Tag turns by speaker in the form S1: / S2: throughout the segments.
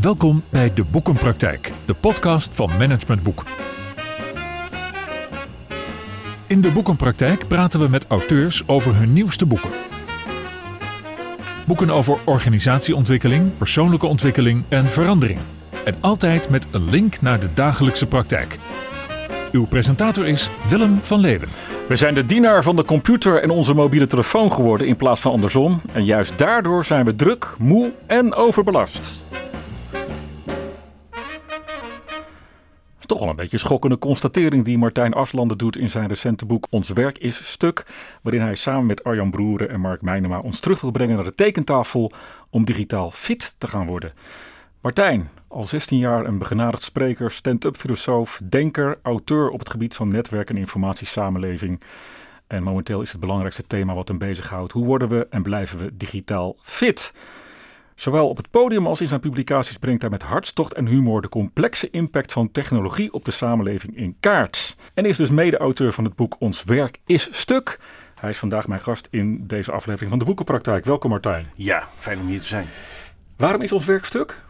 S1: Welkom bij De Boekenpraktijk, de podcast van Management Boek. In De Boekenpraktijk praten we met auteurs over hun nieuwste boeken. Boeken over organisatieontwikkeling, persoonlijke ontwikkeling en verandering. En altijd met een link naar de dagelijkse praktijk. Uw presentator is Willem van Leeuwen.
S2: We zijn de dienaar van de computer en onze mobiele telefoon geworden in plaats van andersom. En juist daardoor zijn we druk, moe en overbelast. Toch wel een beetje schokkende constatering die Martijn Aslander doet in zijn recente boek Ons werk is stuk. Waarin hij samen met Arjan Broeren en Mark Meijnema ons terug wil brengen naar de tekentafel om digitaal fit te gaan worden. Martijn, al 16 jaar een begenadigd spreker, stand-up filosoof, denker, auteur op het gebied van netwerk en informatiesamenleving. En momenteel is het belangrijkste thema wat hem bezighoudt. Hoe worden we en blijven we digitaal fit? Zowel op het podium als in zijn publicaties brengt hij met hartstocht en humor de complexe impact van technologie op de samenleving in kaart. En is dus mede-auteur van het boek Ons werk is stuk. Hij is vandaag mijn gast in deze aflevering van de Boekenpraktijk. Welkom Martijn.
S3: Ja, fijn om hier te zijn.
S2: Waarom is ons werk stuk?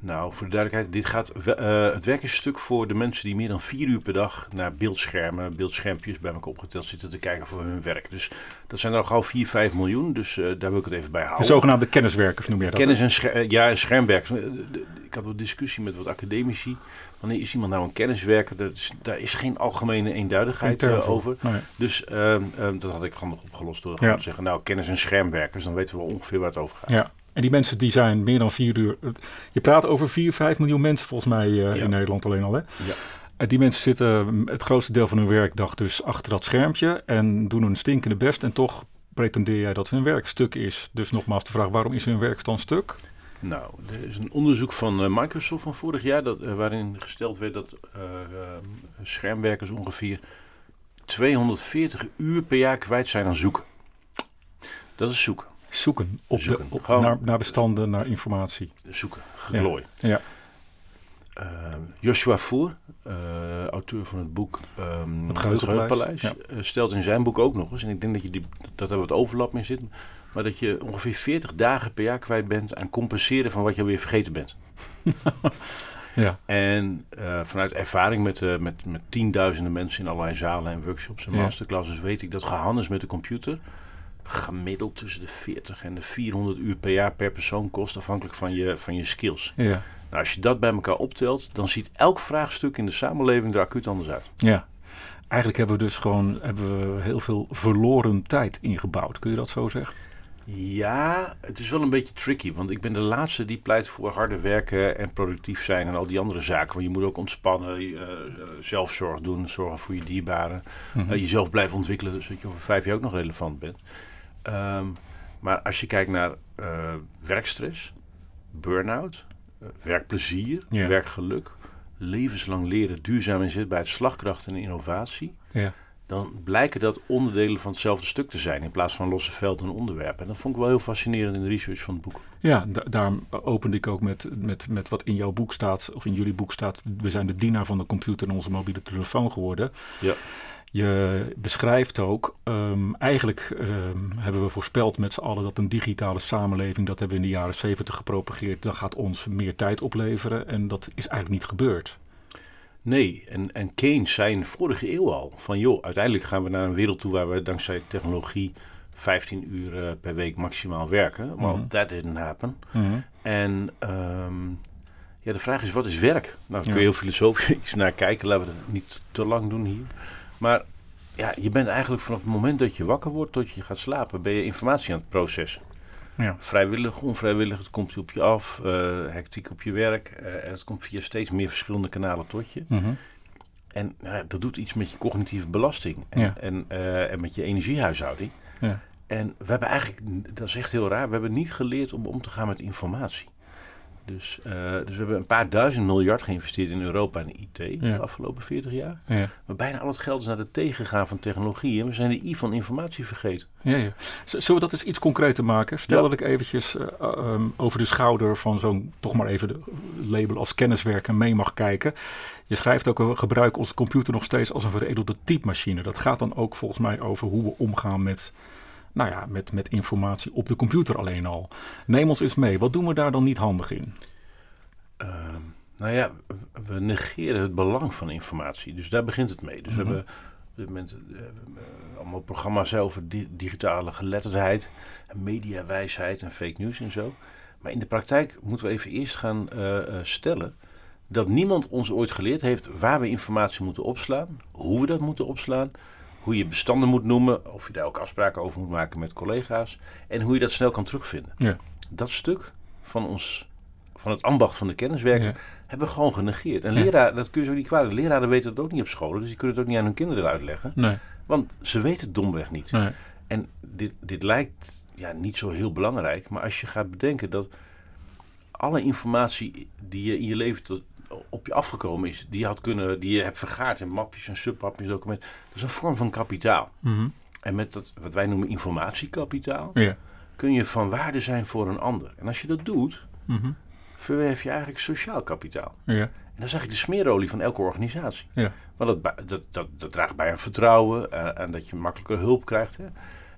S3: Nou, voor de duidelijkheid, dit gaat, uh, het werk is een stuk voor de mensen die meer dan vier uur per dag naar beeldschermen, beeldschermpjes bij elkaar opgeteld zitten te kijken voor hun werk. Dus dat zijn er al gauw 4, 5 miljoen, dus uh, daar wil ik het even bij houden.
S2: De zogenaamde kenniswerkers noem je dat?
S3: Kennis en scher ja, en schermwerkers. Ik had wat discussie met wat academici. Wanneer is iemand nou een kenniswerker? Dat is, daar is geen algemene eenduidigheid uh, over. Nee. Dus ehm, dat had ik handig opgelost door ja. te zeggen, nou kennis en schermwerkers, dan weten we ongeveer waar het over gaat.
S2: Ja. En die mensen die zijn meer dan vier uur. Je praat over 4, 5 miljoen mensen volgens mij uh, ja. in Nederland alleen al. Hè? Ja. En die mensen zitten het grootste deel van hun werkdag dus achter dat schermpje en doen hun stinkende best. En toch pretendeer jij dat hun werk stuk is. Dus nogmaals de vraag, waarom is hun werk dan stuk?
S3: Nou, er is een onderzoek van uh, Microsoft van vorig jaar dat, uh, waarin gesteld werd dat schermwerkers ongeveer 240 uur per jaar kwijt zijn aan zoeken. Dat is zoeken.
S2: Zoeken, op De, op, naar, naar, bestanden, naar informatie.
S3: Zoeken, geglooi.
S2: Ja. ja.
S3: Uh, Joshua Voer, uh, auteur van het boek um, Het Geheugenpaleis, ja. uh, stelt in zijn boek ook nog eens, en ik denk dat, je die, dat er wat overlap in zit, maar dat je ongeveer 40 dagen per jaar kwijt bent aan compenseren van wat je alweer vergeten bent.
S2: ja.
S3: En vanuit ervaring met, met, met tienduizenden mensen in allerlei zalen en workshops en masterclasses weet ik dat gehannes met de computer gemiddeld tussen de 40 en de 400 uur per jaar per persoon kost, afhankelijk van je, van je skills.
S2: Ja.
S3: Nou, als je dat bij elkaar optelt, dan ziet elk vraagstuk in de samenleving er acuut anders uit.
S2: Ja. Eigenlijk hebben we dus gewoon hebben we heel veel verloren tijd ingebouwd. Kun je dat zo zeggen?
S3: Ja, het is wel een beetje tricky. Want ik ben de laatste die pleit voor harder werken en productief zijn en al die andere zaken. Want je moet ook ontspannen, uh, zelfzorg doen, zorgen voor je dierbaren. Mm -hmm. uh, jezelf blijven ontwikkelen, zodat je over vijf jaar ook nog relevant bent. Um, maar als je kijkt naar uh, werkstress, burn-out, uh, werkplezier, ja. werkgeluk, levenslang leren, duurzaam inzetbaarheid, slagkracht en innovatie,
S2: ja.
S3: dan blijken dat onderdelen van hetzelfde stuk te zijn in plaats van losse velden en onderwerpen. En dat vond ik wel heel fascinerend in de research van het boek.
S2: Ja, da daarom opende ik ook met, met, met wat in jouw boek staat, of in jullie boek staat. We zijn de dienaar van de computer en onze mobiele telefoon geworden.
S3: Ja.
S2: Je beschrijft ook, um, eigenlijk um, hebben we voorspeld met z'n allen dat een digitale samenleving, dat hebben we in de jaren zeventig gepropageerd, dat gaat ons meer tijd opleveren en dat is eigenlijk niet gebeurd.
S3: Nee, en, en Keynes zei in de vorige eeuw al van joh, uiteindelijk gaan we naar een wereld toe waar we dankzij technologie 15 uur per week maximaal werken. Well, mm -hmm. that didn't happen.
S2: Mm -hmm.
S3: En um, ja, de vraag is, wat is werk? Nou, daar kun je heel filosofisch naar kijken. Laten we dat niet te lang doen hier. Maar ja, je bent eigenlijk vanaf het moment dat je wakker wordt tot je gaat slapen, ben je informatie aan het processen.
S2: Ja.
S3: Vrijwillig, onvrijwillig, het komt op je af, uh, hectiek op je werk. Uh, en het komt via steeds meer verschillende kanalen tot je.
S2: Mm -hmm.
S3: En uh, dat doet iets met je cognitieve belasting en,
S2: ja.
S3: en, uh, en met je energiehuishouding.
S2: Ja.
S3: En we hebben eigenlijk, dat is echt heel raar, we hebben niet geleerd om om te gaan met informatie. Dus, uh, dus we hebben een paar duizend miljard geïnvesteerd in Europa en IT
S2: ja.
S3: de afgelopen 40 jaar.
S2: Ja.
S3: Maar bijna al het geld is naar de tegengaan van technologie. En we zijn de I van informatie vergeten.
S2: Ja, ja. Zullen we dat eens iets concreter maken? Stel dat ik eventjes uh, um, over de schouder van zo'n, toch maar even de label als kenniswerker mee mag kijken. Je schrijft ook, we gebruiken onze computer nog steeds als een veredelde typemachine. Dat gaat dan ook volgens mij over hoe we omgaan met nou ja, met, met informatie op de computer alleen al. Neem ons eens mee. Wat doen we daar dan niet handig in?
S3: Ehm, nou ja, we negeren het belang van informatie. Dus daar begint het mee. Dus
S2: Mhm.
S3: we hebben op dit moment eh, we hebben, allemaal programma's over di- digitale geletterdheid, mediawijsheid en fake news en zo. Maar in de praktijk moeten we even eerst gaan eh, stellen dat niemand ons ooit geleerd heeft waar we informatie moeten opslaan, hoe we dat moeten opslaan, hoe je bestanden moet noemen, of je daar ook afspraken over moet maken met collega's en hoe je dat snel kan terugvinden.
S2: Ja.
S3: Dat stuk van ons, van het ambacht van de kenniswerker,
S2: Ja.
S3: hebben we gewoon genegeerd. En leraar, dat kun je zo niet kwalijk. Leraren weten het ook niet op scholen, dus die kunnen het ook niet aan hun kinderen uitleggen.
S2: Nee,
S3: Want ze weten het domweg niet.
S2: nee.
S3: En dit, dit lijkt ja, niet zo heel belangrijk, maar als je gaat bedenken dat alle informatie die je in je leven tot, op je afgekomen is, die je, had kunnen, die je hebt vergaard in mapjes en submapjes, documenten, dat is een vorm van kapitaal.
S2: Mhm.
S3: En met dat, wat wij noemen informatiekapitaal,
S2: Ja.
S3: kun je van waarde zijn voor een ander. En als je dat doet,
S2: Mhm.
S3: verwerf je eigenlijk sociaal kapitaal.
S2: Ja.
S3: En dat is eigenlijk de smeerolie van elke organisatie.
S2: Ja.
S3: Want dat, dat, dat draagt bij aan vertrouwen eh, en dat je makkelijker hulp krijgt. Hè.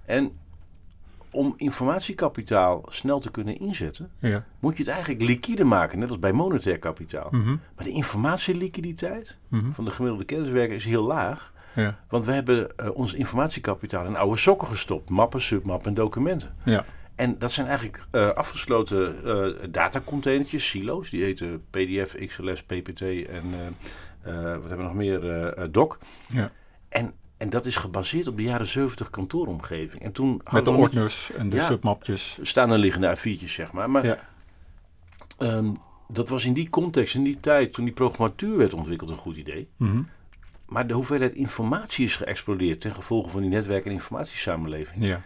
S3: En om informatiekapitaal snel te kunnen inzetten,
S2: Ja.
S3: moet je het eigenlijk liquide maken, net als bij monetair kapitaal.
S2: Mhm.
S3: Maar de informatieliquiditeit
S2: Mhm.
S3: van de gemiddelde kenniswerker is heel laag.
S2: Ja.
S3: Want we hebben eh, ons informatiekapitaal in oude sokken gestopt. Mappen, submappen en documenten.
S2: Ja.
S3: En dat zijn eigenlijk eh, afgesloten eh datacontainertjes, silo's. Die heten PDF, XLS, PPT en wat hebben we nog meer? doc.
S2: Ja.
S3: En, en dat is gebaseerd op de jaren 70 kantooromgeving. En toen
S2: Met de ordners en de
S3: Ja.
S2: submapjes.
S3: staan er liggende A4'tjes, zeg maar. Maar
S2: Ja.
S3: ehm, dat was in die context, in die tijd, toen die programmatuur werd ontwikkeld, een goed idee.
S2: Mhm.
S3: Maar de hoeveelheid informatie is geëxplodeerd ten gevolge van die netwerk- en informatiesamenleving.
S2: Ja.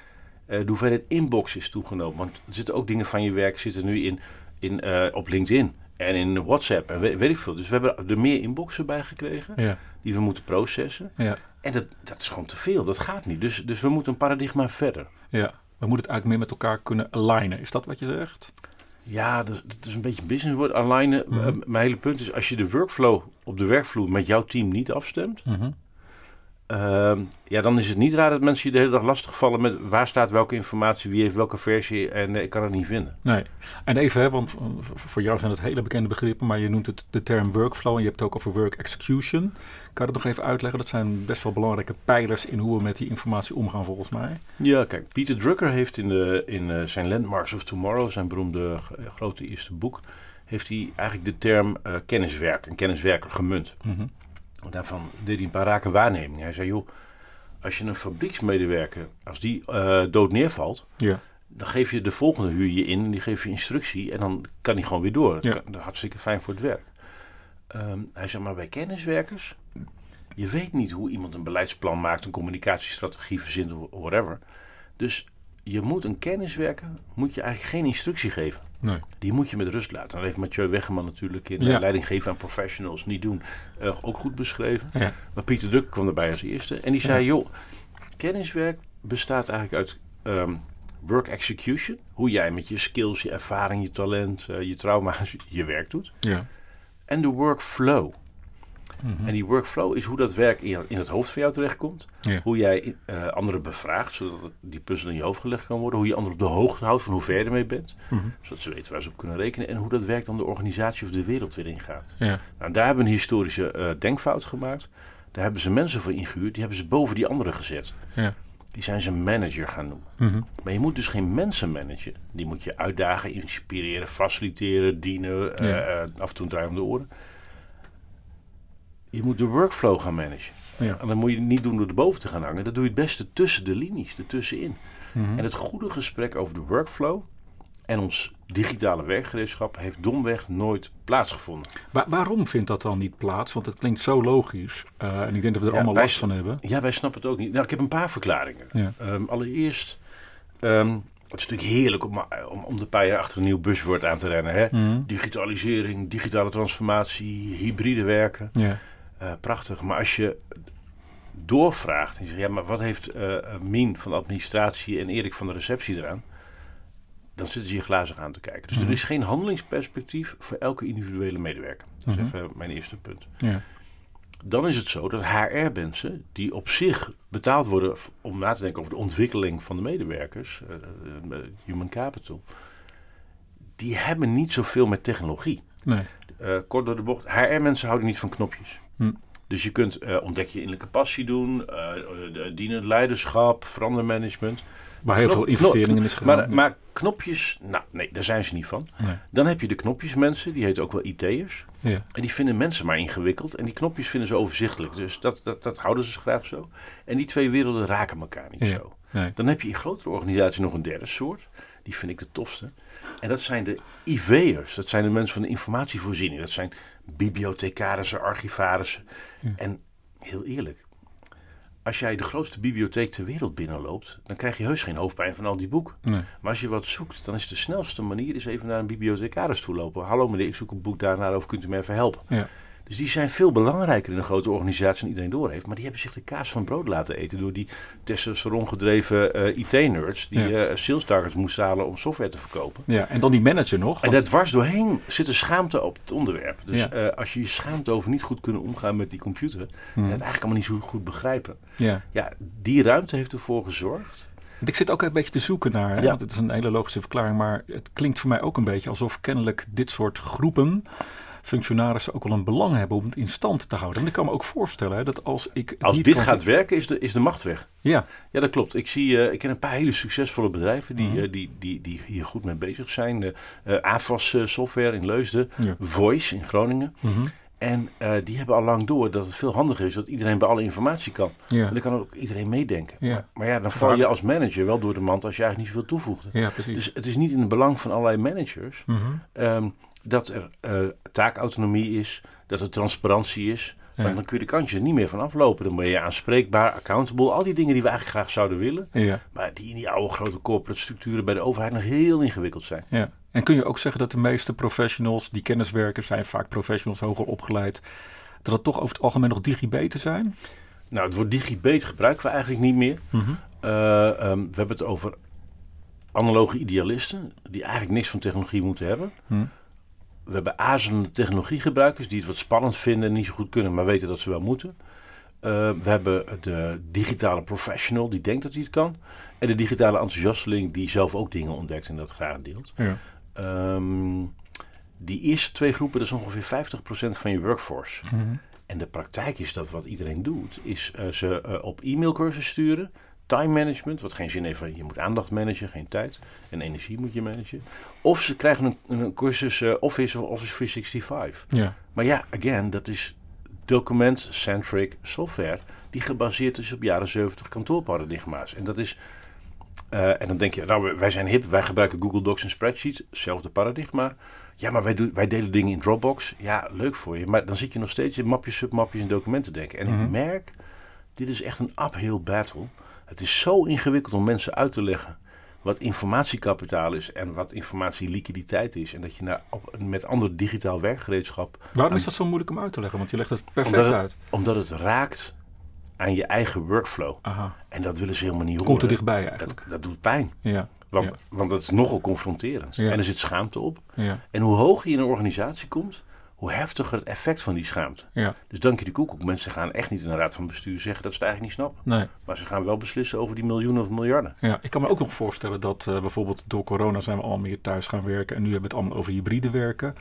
S3: Eh, de hoeveelheid inbox is toegenomen. Want er zitten ook dingen van je werk zitten nu in, in, eh, op LinkedIn en in WhatsApp en weet, weet ik veel. Dus we hebben er meer inboxen bij gekregen
S2: Ja.
S3: die we moeten processen.
S2: Ja.
S3: En dat, dat is gewoon te veel. Dat gaat niet. Dus, dus we moeten een paradigma verder.
S2: Ja. We moeten het eigenlijk meer met elkaar kunnen alignen. Is dat wat je zegt?
S3: Ja, dat, dat is een beetje een businesswoord. Alignen.
S2: Mhm.
S3: Mijn hele punt is, als je de workflow op de werkvloer met jouw team niet afstemt,
S2: Mhm.
S3: Ehm, ja, dan is het niet raar dat mensen je de hele dag lastigvallen met waar staat welke informatie, wie heeft welke versie en eh, ik kan het niet vinden.
S2: Nee. En even, hè, want uh, v- voor jou zijn het hele bekende begrippen, maar je noemt het de term workflow en je hebt het ook over work execution. Kan je dat nog even uitleggen? Dat zijn best wel belangrijke pijlers in hoe we met die informatie omgaan volgens mij.
S3: Ja, kijk, Peter Drucker heeft in, de, in eh, zijn Landmarks of Tomorrow, zijn beroemde eh, grote eerste boek, heeft hij eigenlijk de term eh, kenniswerk, een kenniswerker gemunt. En Daarvan deed hij een paar rake waarnemingen. Hij zei, joh, als je een fabrieksmedewerker, als die eh, dood neervalt,
S2: Ja.
S3: dan geef je de volgende huur je in en die geef je instructie en dan kan hij gewoon weer door.
S2: Ja.
S3: Dat is hartstikke fijn voor het werk. Ehm, hij zei, maar bij kenniswerkers, je weet niet hoe iemand een beleidsplan maakt, een communicatiestrategie verzint, of whatever. Dus je moet een kenniswerker, moet je eigenlijk geen instructie geven.
S2: Nee.
S3: Die moet je met rust laten. Dat heeft Mathieu Weggeman natuurlijk in
S2: Ja.
S3: eh, leiding geven aan professionals niet doen, eh, ook goed beschreven.
S2: Ja.
S3: Maar Pieter Drucker kwam erbij als eerste. En die zei, joh, kenniswerk bestaat eigenlijk uit ehm, work execution. Hoe jij met je skills, je ervaring, je talent, eh, je trauma's je werk doet.
S2: Ja.
S3: En de workflow.
S2: Mhm.
S3: En die workflow is hoe dat werk in, in het hoofd van jou terechtkomt.
S2: Ja.
S3: Hoe jij eh, anderen bevraagt, zodat die puzzel in je hoofd gelegd kan worden. Hoe je anderen op de hoogte houdt van hoe ver je ermee bent.
S2: Mhm.
S3: Zodat ze weten waar ze op kunnen rekenen. En hoe dat werk dan de organisatie of de wereld weer ingaat.
S2: Ja.
S3: Nou, daar hebben we een historische eh, denkfout gemaakt. Daar hebben ze mensen voor ingehuurd. Die hebben ze boven die anderen gezet.
S2: Ja.
S3: Die zijn ze manager gaan noemen.
S2: Mhm.
S3: Maar je moet dus geen mensen managen. Die moet je uitdagen, inspireren, faciliteren, dienen. eh, af en toe draaien om de oren. Je moet de workflow gaan managen.
S2: Ja.
S3: En dan moet je het niet doen door erboven te gaan hangen. Dat doe je het beste tussen de linies, ertussenin.
S2: Mhm.
S3: En het goede gesprek over de workflow en ons digitale werkgereedschap heeft domweg nooit plaatsgevonden.
S2: Wa- waarom vindt dat dan niet plaats? Want het klinkt zo logisch. Eh, en ik denk dat we er
S3: Ja,
S2: allemaal last van hebben.
S3: Ja, wij snappen het ook niet. Nou, ik heb een paar verklaringen.
S2: Ja.
S3: Ehm, allereerst, ehm, het is natuurlijk heerlijk om, om, om de paar jaar achter een nieuw buzzword aan te rennen. Hè?
S2: Mhm.
S3: Digitalisering, digitale transformatie, hybride werken.
S2: Ja.
S3: Eh, prachtig. Maar als je doorvraagt en je zegt, ja, maar wat heeft eh Mien van de administratie en Erik van de receptie eraan? Dan zitten ze je glazig aan te kijken. Dus
S2: Mhm.
S3: er is geen handelingsperspectief voor elke individuele medewerker. Dat is
S2: Mhm.
S3: even mijn eerste punt.
S2: Ja.
S3: Dan is het zo dat HR-mensen die op zich betaald worden om na te denken over de ontwikkeling van de medewerkers, eh, human capital, die hebben niet zoveel met technologie.
S2: Nee.
S3: kort door de bocht. HR-mensen houden niet van knopjes.
S2: Hm.
S3: Dus je kunt eh, ontdek je innerlijke passie doen, eh, de- dienend leiderschap, verandermanagement.
S2: Waar heel
S3: Knop-
S2: veel investeringen is gegaan.
S3: Maar, maar knopjes, nou nee, daar zijn ze niet van.
S2: Nee.
S3: Dan heb je de knopjesmensen, die heten ook wel IT'ers.
S2: Ja.
S3: En die vinden mensen maar ingewikkeld. En die knopjes vinden ze overzichtelijk. Dus dat, dat, dat houden ze graag zo. En die twee werelden raken elkaar niet
S2: Ja.
S3: zo.
S2: Nee.
S3: Dan heb je in grotere organisaties nog een derde soort. Die vind ik de tofste. En dat zijn de IV'ers. Dat zijn de mensen van de informatievoorziening. Dat zijn bibliothecarissen, archivarissen. En heel eerlijk. Als jij de grootste bibliotheek ter wereld binnenloopt, dan krijg je heus geen hoofdpijn van al die boeken.
S2: Nee.
S3: Maar als je wat zoekt, dan is de snelste manier is even naar een bibliothecaris toe lopen. Hallo meneer, ik zoek een boek daarnaar of kunt u me even helpen?
S2: Ja.
S3: Dus die zijn veel belangrijker in een grote organisatie dan iedereen doorheeft. Maar die hebben zich de kaas van brood laten eten door die testosteron gedreven eh, IT-nerds die
S2: Ja.
S3: eh, sales targets moesten halen om software te verkopen.
S2: ja, en dan die manager nog.
S3: En daar dwars doorheen zit een schaamte op het onderwerp. Dus
S2: Ja.
S3: eh, als je je schaamt over niet goed kunnen omgaan met die computer en het eigenlijk allemaal niet zo goed begrijpen.
S2: ja.
S3: Ja, die ruimte heeft ervoor gezorgd.
S2: Want Ik zit ook een beetje te zoeken naar,
S3: Ja.
S2: want het is een hele logische verklaring, maar het klinkt voor mij ook een beetje alsof kennelijk dit soort groepen, functionarissen, ook wel een belang hebben om het in stand te houden. Want ik kan me ook voorstellen hè, dat als ik.
S3: Als dit gaat werken, is de, is de macht weg.
S2: Ja,
S3: Ja, dat klopt. Ik, zie, eh, ik ken een paar hele succesvolle bedrijven die,
S2: Mhm.
S3: eh, die, die, die hier goed mee bezig zijn. De eh, AFAS software in Leusden,
S2: Ja.
S3: Voice in Groningen.
S2: Mhm.
S3: En die hebben al lang door dat het veel handiger is dat iedereen bij alle informatie kan.
S2: ja.
S3: En dan kan ook iedereen meedenken.
S2: Ja.
S3: Maar, maar ja, dan val je als manager wel door de mand als je eigenlijk niet zoveel toevoegt.
S2: ja, precies.
S3: Dus het is niet in het belang van allerlei managers
S2: Mhm.
S3: ehm, dat er eh, taakautonomie is, dat er transparantie is.
S2: Ja.
S3: Want dan kun je de kantjes er niet meer van aflopen. Dan ben je aanspreekbaar, accountable, al die dingen die we eigenlijk graag zouden willen.
S2: Ja,
S3: Maar die in die oude grote corporate structuren bij de overheid nog heel ingewikkeld zijn.
S2: ja. En kun je ook zeggen dat de meeste professionals, die kenniswerkers zijn vaak professionals hoger opgeleid, dat het toch over het algemeen nog digibeten zijn?
S3: Nou, het woord digibet gebruiken we eigenlijk niet meer.
S2: Mhm.
S3: Eh, ehm, we hebben het over analoge idealisten die eigenlijk niks van technologie moeten hebben.
S2: Hm.
S3: We hebben azelende technologiegebruikers die het wat spannend vinden en niet zo goed kunnen, maar weten dat ze wel moeten. Eh, we hebben de digitale professional die denkt dat hij het kan. En de digitale enthousiasteling die zelf ook dingen ontdekt en dat graag deelt.
S2: Ja.
S3: Ehm, die eerste twee groepen, dat is ongeveer 50% van je workforce.
S2: Mhm.
S3: En de praktijk is dat wat iedereen doet, is eh, ze eh, op e-mailcursus sturen. Time management, wat geen zin heeft van je moet aandacht managen, geen tijd. En energie moet je managen. Of ze krijgen een, een cursus eh, Office of Office 365.
S2: Ja.
S3: Maar ja, again, dat is document-centric software die gebaseerd is op jaren 70 kantoorparadigma's. En dat is. eh, en dan denk je, nou, wij zijn hip, wij gebruiken Google Docs en spreadsheets, hetzelfde paradigma. Ja, maar wij, doen, wij delen dingen in Dropbox. Ja, leuk voor je. Maar dan zit je nog steeds in mapjes, submapjes en documenten te denken. En
S2: Mhm.
S3: ik merk, dit is echt een uphill battle. Het is zo ingewikkeld om mensen uit te leggen wat informatiekapitaal is en wat informatieliquiditeit is. En dat je naar, op, met ander digitaal werkgereedschap
S2: Waarom is dat zo moeilijk om uit te leggen? Want je legt het perfect
S3: Omdat het-
S2: uit.
S3: omdat het raakt aan je eigen workflow.
S2: Aha.
S3: En dat willen ze helemaal niet horen.
S2: Komt er dichtbij eigenlijk.
S3: Dat, dat doet pijn.
S2: Ja.
S3: Want,
S2: Ja.
S3: want dat is nogal confronterend.
S2: Ja.
S3: En er zit schaamte op.
S2: Ja.
S3: En hoe hoger je in een organisatie komt, hoe heftiger het effect van die schaamte.
S2: Ja.
S3: Dus dank je de koekoek. Mensen gaan echt niet in de raad van bestuur zeggen dat ze het eigenlijk niet snappen.
S2: Nee.
S3: Maar ze gaan wel beslissen over die miljoenen of miljarden.
S2: Ja, ik kan me ook nog voorstellen dat eh, bijvoorbeeld door corona zijn we allemaal meer thuis gaan werken. En nu hebben we het allemaal over hybride werken.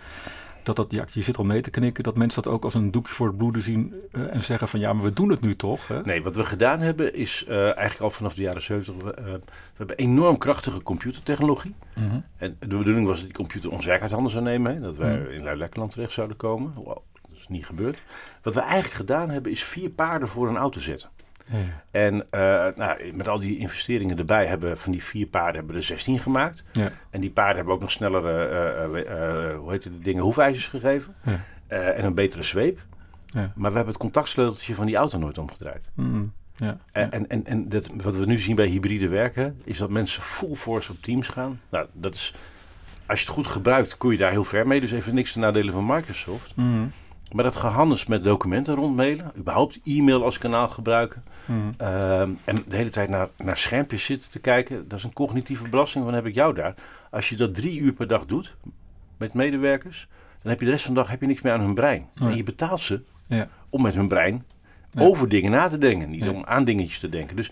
S2: Dat dat, ja, je zit al mee te knikken, dat mensen dat ook als een doekje voor het bloeden zien eh, en zeggen van ja, maar we doen het nu toch. Hè?
S3: Nee, wat we gedaan hebben is eh, eigenlijk al vanaf de jaren 70. we, eh, we hebben enorm krachtige computertechnologie.
S2: Mhm.
S3: En de bedoeling was dat die computer ons werk uit handen zou nemen. Hè, dat wij
S2: Hmm.
S3: in Luilekkerland terecht zouden komen. Wow, dat is niet gebeurd. Wat we eigenlijk gedaan hebben is vier paarden voor een auto zetten.
S2: Ja.
S3: En eh, nou, met al die investeringen erbij hebben van die vier paarden hebben we er 16 gemaakt.
S2: Ja.
S3: En die paarden hebben ook nog snellere, eh, hoe heet het, dingen, hoefijzers gegeven. En een betere zweep.
S2: Ja.
S3: Maar we hebben het contactsleuteltje van die auto nooit omgedraaid.
S2: Mhm. Ja.
S3: En, en, en, en dat, wat we nu zien bij hybride werken, is dat mensen full force op teams gaan. Nou, dat is, als je het goed gebruikt, kun je daar heel ver mee. Dus even niks te nadelen van Microsoft.
S2: Mhm.
S3: Maar dat gehannes met documenten rondmailen, überhaupt e-mail als kanaal gebruiken.
S2: Mhm.
S3: ehm, en de hele tijd naar, naar schermpjes zitten te kijken, dat is een cognitieve belasting. Van heb ik jou daar? Als je dat drie uur per dag doet met medewerkers, dan heb je de rest van de dag heb je niks meer aan hun brein. En je betaalt ze
S2: Ja.
S3: om met hun brein
S2: Ja.
S3: over dingen na te denken, niet
S2: Ja.
S3: om aan dingetjes te denken. Dus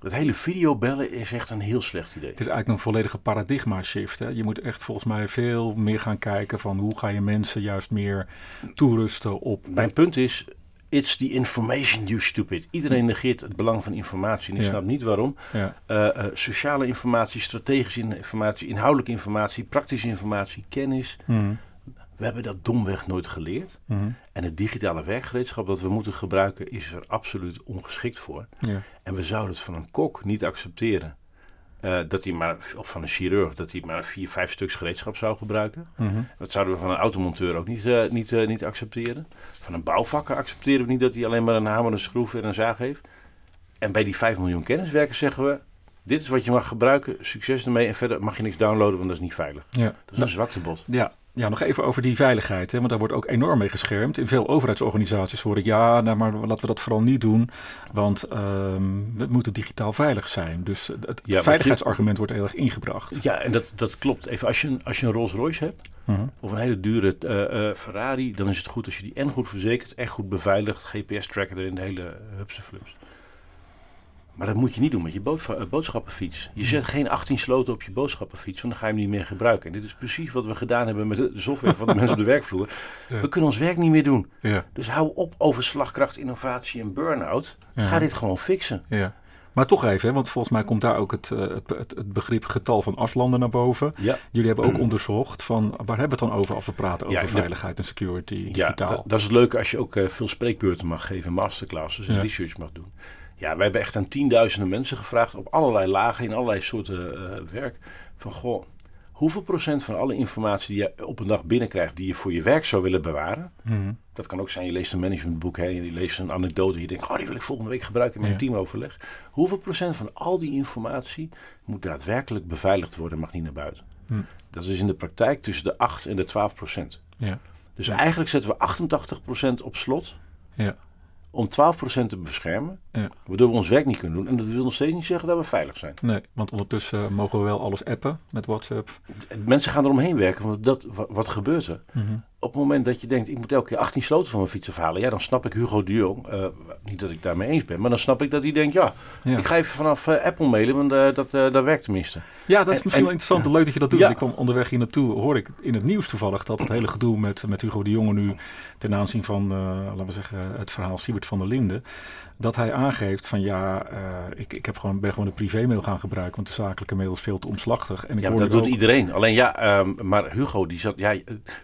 S3: Dat hele videobellen is echt een heel slecht idee.
S2: Het is eigenlijk een volledige paradigma shift. Hè? Je moet echt volgens mij veel meer gaan kijken van hoe ga je mensen juist meer toerusten op...
S3: Mijn punt is, it's the information you stupid. Iedereen negeert het belang van informatie en ik
S2: Ja.
S3: snap niet waarom.
S2: Ja,
S3: Eh, eh, sociale informatie, strategische informatie, inhoudelijke informatie, praktische informatie, kennis.
S2: Mhm.
S3: We hebben dat domweg nooit geleerd.
S2: Mhm.
S3: En het digitale werkgereedschap dat we moeten gebruiken is er absoluut ongeschikt voor.
S2: ja.
S3: En we zouden het van een kok niet accepteren. eh, dat hij maar, of van een chirurg, dat hij maar vier, vijf stuks gereedschap zou gebruiken.
S2: Mhm.
S3: Dat zouden we van een automonteur ook niet, eh, niet, eh, niet accepteren. Van een bouwvakker accepteren we niet dat hij alleen maar een hamer, een schroef en een zaag heeft. En bij die 5 miljoen kenniswerkers zeggen we: dit is wat je mag gebruiken, succes ermee. En verder mag je niks downloaden, want dat is niet veilig.
S2: ja.
S3: Dat is een zwaktebod.
S2: Ja, ja, nog even over die veiligheid. Hè, want daar wordt ook enorm mee geschermd. In veel overheidsorganisaties hoor ik ja, nou, maar laten we dat vooral niet doen. Want ehm, we moeten digitaal veilig zijn. Dus het
S3: je-
S2: veiligheidsargument wordt heel erg ingebracht.
S3: Ja, en dat, dat klopt. Even als je, een- als je een Rolls Royce hebt,
S2: Mhm.
S3: of een hele dure eh, eh, Ferrari, dan is het goed als je die en goed verzekert, echt goed beveiligd, GPS-tracker erin, de hele hupse flups. Maar dat moet je niet doen met je eh, boodschappenfiets. Je zet geen 18 sloten op je boodschappenfiets, want dan ga je hem niet meer gebruiken. En dit is precies wat we gedaan hebben met de software van de mensen op de werkvloer.
S2: Ja.
S3: We kunnen ons werk niet meer doen.
S2: Ja,
S3: Dus hou op over slagkracht, innovatie en burn-out.
S2: Ja.
S3: Ga dit gewoon fixen.
S2: ja. Maar toch even, hè, want volgens mij komt daar ook het, eh, het, het, het begrip getal van afstanden naar boven.
S3: Ja,
S2: Jullie hebben ook onderzocht van waar hebben we het dan over als we praten over
S3: Ja, de-
S2: veiligheid en security
S3: Ja,
S2: digitaal.
S3: dat, dat is het leuke als je ook eh, veel spreekbeurten mag geven, masterclasses en
S2: Ja.
S3: research mag doen. Ja, wij hebben echt aan tienduizenden mensen gevraagd op allerlei lagen, in allerlei soorten eh, werk. Van goh, hoeveel procent van alle informatie die je op een dag binnenkrijgt, die je voor je werk zou willen bewaren.
S2: Mhm.
S3: Dat kan ook zijn, je leest een managementboek hè, en je leest een anekdote en je denkt, oh, die wil ik volgende week gebruiken in mijn
S2: Ja.
S3: teamoverleg. Hoeveel procent van al die informatie moet daadwerkelijk beveiligd worden en mag niet naar buiten?
S2: Hm.
S3: Dat is in de praktijk tussen de 8 en de 12 procent.
S2: Ja,
S3: Dus
S2: Ja.
S3: eigenlijk zetten we 88% op slot
S2: ja,
S3: om 12% te beschermen.
S2: Ja.
S3: Waardoor we ons werk niet kunnen doen. En dat wil nog steeds niet zeggen dat we veilig zijn.
S2: Nee, want ondertussen mogen we wel alles appen met WhatsApp.
S3: En Mensen gaan eromheen werken. Want dat, wat, wat gebeurt er?
S2: Mhm.
S3: Op het moment dat je denkt, ik moet elke keer 18 sloten van mijn fiets afhalen. Ja, dan snap ik Hugo de Jong. eh, niet dat ik daarmee eens ben. Maar dan snap ik dat hij denkt, ja,
S2: Ja.
S3: ik ga even vanaf eh, Apple mailen. Want eh, dat, dat werkt tenminste.
S2: Ja, dat is
S3: En-
S2: misschien wel
S3: en-
S2: interessant. Leuk dat je dat doet.
S3: Ja.
S2: Ik kwam onderweg hier naartoe, hoorde ik in het nieuws toevallig dat het hele gedoe met, met Hugo de Jonge nu ten aanzien van, laten we zeggen, het verhaal Siebert van der Linden. Dat hij aangeeft van ja, eh, ik, ik heb gewoon, ben gewoon een privémail gaan gebruiken, want de zakelijke mail is veel te omslachtig. En ik
S3: Ja, dat
S2: nu
S3: doet
S2: ook-
S3: iedereen. Alleen ja, ehm, maar Hugo die zat. Ja,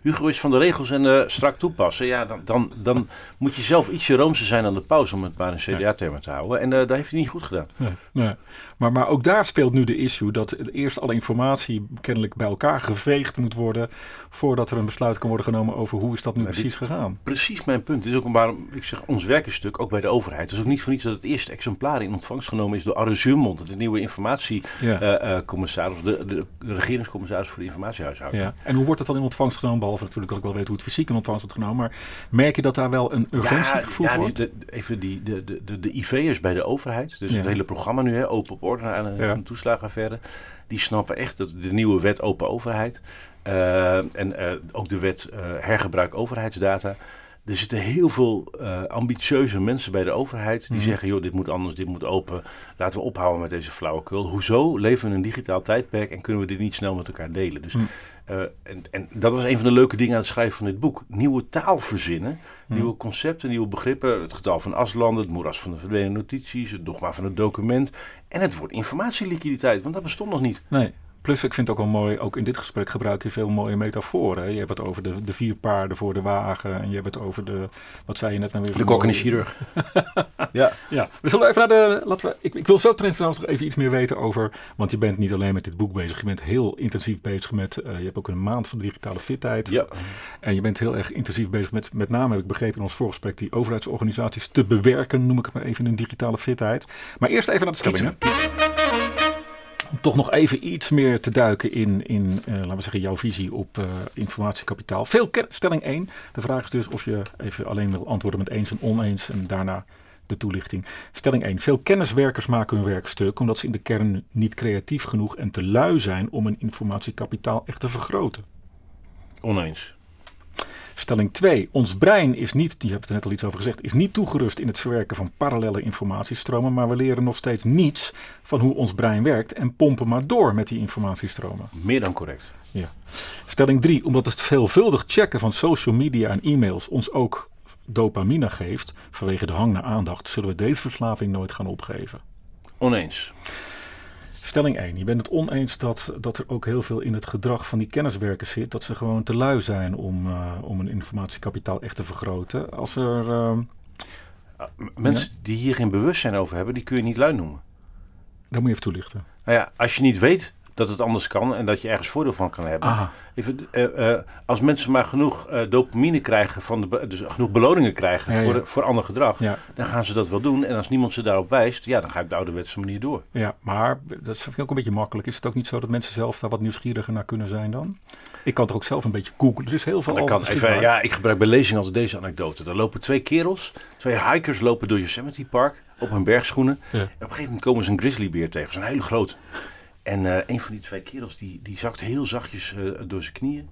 S3: Hugo is van de regels en eh, strak toepassen. Ja, dan, dan, dan moet je zelf ietsje roomser zijn aan de pauze, om het maar in CDA-termen te houden. En eh dat heeft hij niet goed gedaan.
S2: Nee, nee. Maar, maar ook daar speelt nu de issue dat eerst alle informatie kennelijk bij elkaar geveegd moet worden voordat er een besluit kan worden genomen over hoe is dat nu precies gegaan.
S3: Precies mijn punt. Dit is ook waarom ik zeg, ons werk is stuk, ook bij de overheid. Het is ook niet voor niets dat het eerste exemplaar in ontvangst genomen is door Arre Zuurmond, de nieuwe informatiecommissaris,
S2: Ja.
S3: of de, de regeringscommissaris voor de informatiehuishouding.
S2: Ja. En hoe wordt het dan in ontvangst genomen? Behalve natuurlijk dat ik wel weet hoe het fysiek in ontvangst wordt genomen. Maar merk je dat daar wel een urgentie gevoeld
S3: ja,
S2: wordt?
S3: de, de- even die, de, de, de, de IV'ers bij de overheid, dus het hele programma nu, hè, open op orde aan de,
S2: Ja.
S3: van de toeslagenaffaire, die snappen echt dat de nieuwe wet open overheid eh, en eh, ook de wet eh, hergebruik overheidsdata. Er zitten heel veel eh, ambitieuze mensen bij de overheid die
S2: Mhm.
S3: zeggen: joh, dit moet anders, dit moet open. Laten we ophouden met deze flauwekul. Hoezo leven we in een digitaal tijdperk en kunnen we dit niet snel met elkaar delen? Dus,
S2: Mhm.
S3: eh, en, en dat was een van de leuke dingen aan het schrijven van dit boek. Nieuwe taal verzinnen,
S2: Mhm.
S3: nieuwe concepten, nieuwe begrippen. Het getal van aslanden, het moeras van de verdwenen notities, het dogma van het document. En het woord informatieliquiditeit, want dat bestond nog niet.
S2: Nee. Plus, ik vind het ook wel mooi, ook in dit gesprek gebruik je veel mooie metaforen. Je hebt het over de, de vier paarden voor de wagen. En je hebt het over de, wat zei je net nou weer?
S3: De kok en de chirurg. ja.
S2: Ja, we zullen even naar de. Laten we, ik, ik wil zo trouwens nog even iets meer weten over. Want je bent niet alleen met dit boek bezig. Je bent heel intensief bezig met. eh, je hebt ook een maand van digitale fitheid.
S3: ja.
S2: En je bent heel erg intensief bezig met. Met name heb ik begrepen in ons voorgesprek. die overheidsorganisaties te bewerken. Noem ik het maar even in een digitale fitheid. Maar eerst even naar de stellingen. Om toch nog even iets meer te duiken in, in eh, laten we zeggen, jouw visie op eh, informatiekapitaal. Veel stelling 1. De vraag is dus of je even alleen wil antwoorden met eens en oneens. En daarna de toelichting. Stelling 1. Veel kenniswerkers maken hun werk stuk omdat ze in de kern niet creatief genoeg en te lui zijn om hun informatiekapitaal echt te vergroten.
S3: Oneens.
S2: Stelling 2. Ons brein is niet, je hebt er net al iets over gezegd, is niet toegerust in het verwerken van parallele informatiestromen, maar we leren nog steeds niets van hoe ons brein werkt en pompen maar door met die informatiestromen.
S3: Meer dan correct.
S2: Ja. Stelling 3. Omdat het veelvuldig checken van social media en e-mails ons ook dopamine geeft, vanwege de hang naar aandacht, zullen we deze verslaving nooit gaan opgeven.
S3: Oneens.
S2: Stelling 1. Je bent het oneens dat, dat er ook heel veel in het gedrag van die kenniswerkers zit. Dat ze gewoon te lui zijn om, uh, om een informatiekapitaal echt te vergroten. Als er... Uh,
S3: Mensen ja? die hier geen bewustzijn over hebben, die kun je niet lui noemen.
S2: Dat moet je even toelichten.
S3: Nou ja, als je niet weet dat het anders kan en dat je ergens voordeel van kan hebben. Even, uh, uh, als mensen maar genoeg uh, dopamine krijgen, van de, dus genoeg beloningen krijgen ja, voor, ja. voor ander gedrag, ja. dan gaan ze dat wel doen. En als niemand ze daarop wijst, ja, dan ga ik de ouderwetse manier door.
S2: Ja, maar dat vind ik ook een beetje makkelijk. Is het ook niet zo dat mensen zelf daar wat nieuwsgieriger naar kunnen zijn dan? Ik kan toch ook zelf een beetje googlen. Er is heel veel.
S3: Dat kan even, ja, ik gebruik bij lezing altijd deze anekdote. Er lopen twee kerels, twee hikers lopen door Yosemite Park op hun bergschoenen. En op een gegeven moment komen ze een grizzlybeer tegen, zo'n hele grote. En uh, een van die twee kerels die, die zakt heel zachtjes uh, door zijn knieën.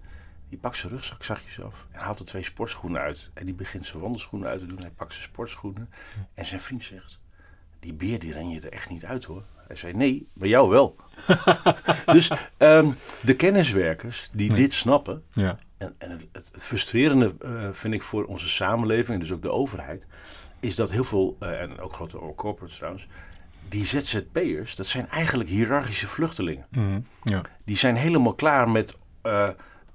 S3: Die pakt zijn rugzak zachtjes af en haalt er twee sportschoenen uit. En die begint zijn wandelschoenen uit te doen. Hij pakt zijn sportschoenen. En zijn vriend zegt, die beer die ren je er echt niet uit hoor. Hij zei, nee, bij jou wel. dus um, de kenniswerkers die nee. dit snappen. Ja. En, en het, het, frustrerende uh, vind ik voor onze samenleving en dus ook de overheid. Is dat heel veel, en ook grote corporates trouwens die ZZP'ers, dat zijn eigenlijk hiërarchische vluchtelingen.
S2: Mm, ja.
S3: Die zijn helemaal klaar met, uh,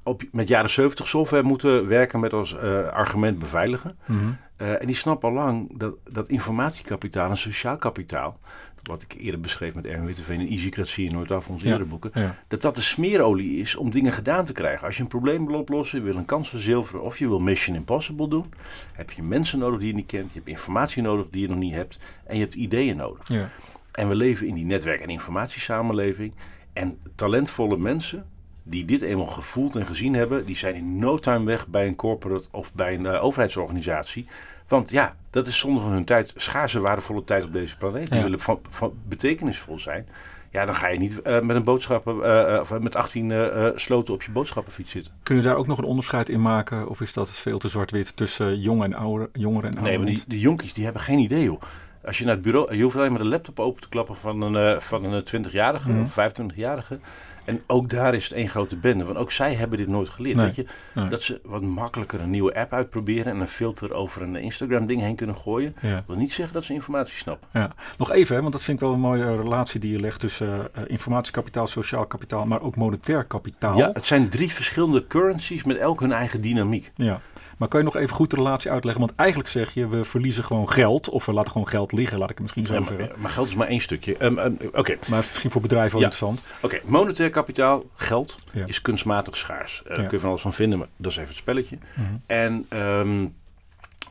S3: op, met jaren 70 software moeten werken met als uh, argument beveiligen.
S2: Mm.
S3: Uh, en die snappen al lang dat, dat informatiekapitaal en sociaal kapitaal, wat ik eerder beschreef met Erwin Witteveen en Easycratie en Noordaf, onze ja. eerdere boeken,
S2: ja.
S3: dat dat de smeerolie is om dingen gedaan te krijgen. Als je een probleem wil oplossen, je wil een kans verzilveren of je wil Mission Impossible doen, heb je mensen nodig die je niet kent, je hebt informatie nodig die je nog niet hebt en je hebt ideeën nodig.
S2: Ja.
S3: En we leven in die netwerk- en informatiesamenleving. En talentvolle mensen die dit eenmaal gevoeld en gezien hebben, die zijn in no time weg bij een corporate of bij een uh, overheidsorganisatie. Want ja, dat is zonde van hun tijd, schaarse waardevolle tijd op deze planeet. Die
S2: Ja.
S3: willen van, van betekenisvol zijn. Ja, dan ga je niet uh, met een boodschappen, uh, of met 18 uh, sloten op je boodschappenfiets zitten.
S2: Kun je daar ook nog een onderscheid in maken? Of is dat veel te zwart-wit tussen jong en ouder, jongeren en
S3: Nee,
S2: ouderen?
S3: want die, die jonkies die hebben geen idee joh. Als je naar het bureau, je hoeft alleen maar de laptop open te klappen van een, van een 20-jarige
S2: Mhm.
S3: of 25-jarige. En ook daar is het één grote bende. Want ook zij hebben dit nooit geleerd.
S2: Nee,
S3: Weet je,
S2: nee.
S3: Dat ze wat makkelijker een nieuwe app uitproberen en een filter over een Instagram-ding heen kunnen gooien.
S2: Ja.
S3: Dat wil niet zeggen dat ze informatie snappen.
S2: Ja. Nog even, hè, want dat vind ik wel een mooie eh, relatie die je legt tussen eh, informatiekapitaal, sociaal kapitaal, maar ook monetair kapitaal.
S3: Ja, het zijn drie verschillende currencies met elk hun eigen dynamiek.
S2: Ja. Maar kan je nog even goed de relatie uitleggen? Want eigenlijk zeg je, we verliezen gewoon geld. Of we laten gewoon geld liggen, laat ik het misschien zo
S3: Ja,
S2: zeggen.
S3: maar, geld is maar één stukje. Um, um, Oké,
S2: Maar misschien voor bedrijven wel
S3: Ja.
S2: interessant.
S3: Oké, monetair kapitaal, geld,
S2: Ja.
S3: is kunstmatig schaars. Daar
S2: Ja.
S3: kun je van alles van vinden, maar dat is even het spelletje.
S2: Mhm.
S3: En ehm,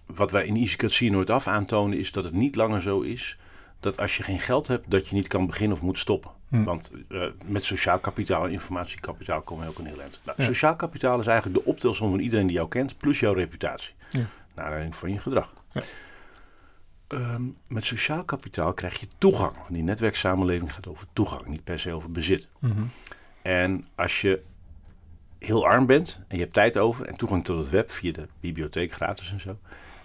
S3: wat wij in Easycratie nooit af aantonen, is dat het niet langer zo is dat als je geen geld hebt, dat je niet kan beginnen of moet stoppen.
S2: Hm.
S3: Want eh, met sociaal kapitaal en informatiekapitaal komen we ook een heel eind. Nou,
S2: Ja.
S3: Sociaal kapitaal is eigenlijk de optelsom van iedereen die jou kent, plus jouw reputatie.
S2: Ja.
S3: Naar aanleiding van je gedrag. Ehm, met sociaal kapitaal krijg je toegang. Want die netwerksamenleving gaat over toegang, niet per se over bezit.
S2: Mhm.
S3: En als je heel arm bent en je hebt tijd over en toegang tot het web via de bibliotheek gratis en zo,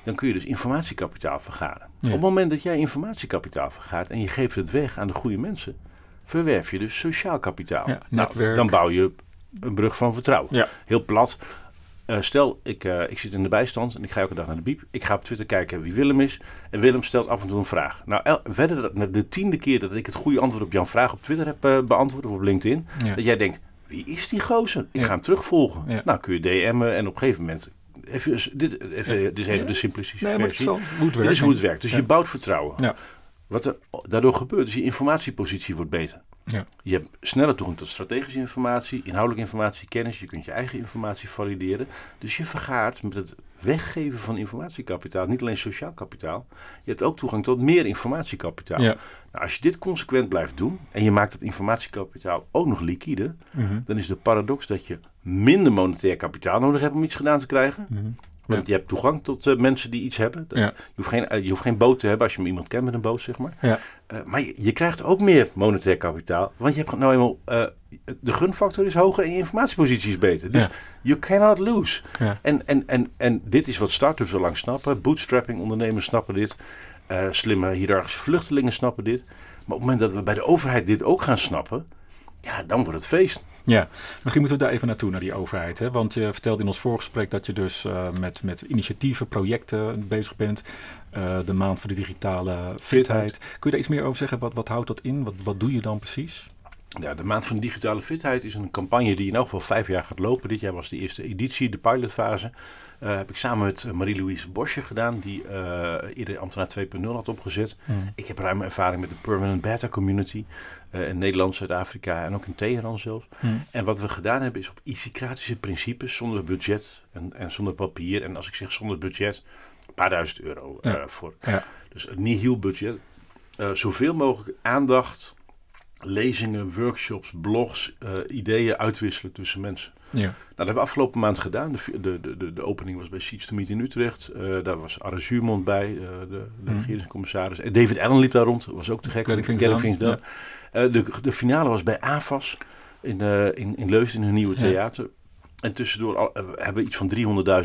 S3: dan kun je dus informatiekapitaal vergaren.
S2: Ja.
S3: Op het moment dat jij informatiekapitaal vergaart en je geeft het weg aan de goede mensen, verwerf je dus sociaal kapitaal.
S2: Ja,
S3: Nou, dan bouw je een brug van vertrouwen.
S2: Ja.
S3: Heel plat. Eh, stel, ik, eh, ik zit in de bijstand en ik ga elke dag naar de biep. Ik ga op Twitter kijken wie Willem is. En Willem stelt af en toe een vraag. Nou, el- wedden dat met de tiende keer dat ik het goede antwoord op jouw vraag op Twitter heb eh, beantwoord of op LinkedIn,
S2: Ja.
S3: dat jij denkt, wie is die gozer? Ik
S2: Ja.
S3: ga hem terugvolgen.
S2: Ja.
S3: Nou, kun je DM'en en op een gegeven moment... Even, dit, even, dit is even de simplistische
S2: Nee, maar het is
S3: versie. Dit is hoe het werkt. Dus je bouwt vertrouwen. Wat er daardoor gebeurt, is je informatiepositie wordt beter.
S2: Ja.
S3: Je hebt sneller toegang tot strategische informatie, inhoudelijke informatie, kennis. Je kunt je eigen informatie valideren. Dus je vergaart met het weggeven van informatiekapitaal, niet alleen sociaal kapitaal. Je hebt ook toegang tot meer informatiekapitaal.
S2: Ja.
S3: Nou, als je dit consequent blijft doen en je maakt het informatiekapitaal ook nog liquide,
S2: Mhm.
S3: dan is de paradox dat je minder monetair kapitaal nodig hebt om iets gedaan te krijgen.
S2: Mhm.
S3: Want je hebt toegang tot uh, mensen die iets hebben. Je, hoeft geen, uh, je hoeft geen boot te hebben als je iemand kent met een boot, zeg maar.
S2: Ja.
S3: Uh, maar je, je, krijgt ook meer monetair kapitaal. Want je hebt nou eenmaal... de gunfactor is hoger en je informatiepositie is beter. Dus
S2: Ja.
S3: you cannot lose.
S2: Ja.
S3: En, en, en, en dit is wat start-ups al lang snappen. Bootstrapping ondernemers snappen dit. Uh, slimme hiërarchische vluchtelingen snappen dit. Maar op het moment dat we bij de overheid dit ook gaan snappen... Ja, dan wordt het feest.
S2: Ja, misschien moeten we daar even naartoe, naar die overheid. Hè? Want je vertelde in ons voorgesprek dat je dus uh, met, met initiatieven, projecten bezig bent. Uh, de maand voor de digitale fitheid. Kun je daar iets meer over zeggen? Wat, wat houdt dat in? Wat, wat doe je dan precies?
S3: Ja, de Maand van Digitale Fitheid is een campagne die in elk geval vijf jaar gaat lopen. Dit jaar was de eerste editie, de pilotfase. Uh, heb ik samen met Marie-Louise Bosje gedaan, die uh, eerder Ambtenaar 2.0 had opgezet.
S2: Mm.
S3: Ik heb ruime ervaring met de Permanent Beta Community uh, in Nederland, Zuid-Afrika en ook in Teheran zelfs.
S2: Mm.
S3: En wat we gedaan hebben is op isycratische principes, zonder budget en, en zonder papier. En als ik zeg zonder budget, een paar duizend euro
S2: Ja.
S3: voor.
S2: Ja.
S3: Dus een nihil budget. zoveel mogelijk aandacht lezingen, workshops, blogs, uh, ideeën uitwisselen tussen mensen.
S2: Ja.
S3: Nou, dat hebben we afgelopen maand gedaan. De, de, de, de opening was bij Seeds to Meet in Utrecht. Uh, daar was Arre Zuurmond bij, uh, de, de
S2: Mhm.
S3: regeringscommissaris. En David Allen liep daar rond, was ook te gek. Dat. Uh, de, de finale was bij AFAS in, in, in Leusden in hun nieuwe
S2: Ja.
S3: En tussendoor uh, hebben we iets van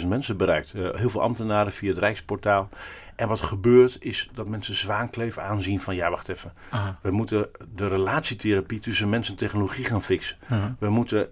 S3: 300.000 mensen bereikt. Uh, heel veel ambtenaren via het Rijksportaal. En wat gebeurt is dat mensen zwaankleef aanzien van... ja, wacht even.
S2: Aha.
S3: We moeten de relatietherapie tussen mens en technologie gaan fixen.
S2: Aha.
S3: We moeten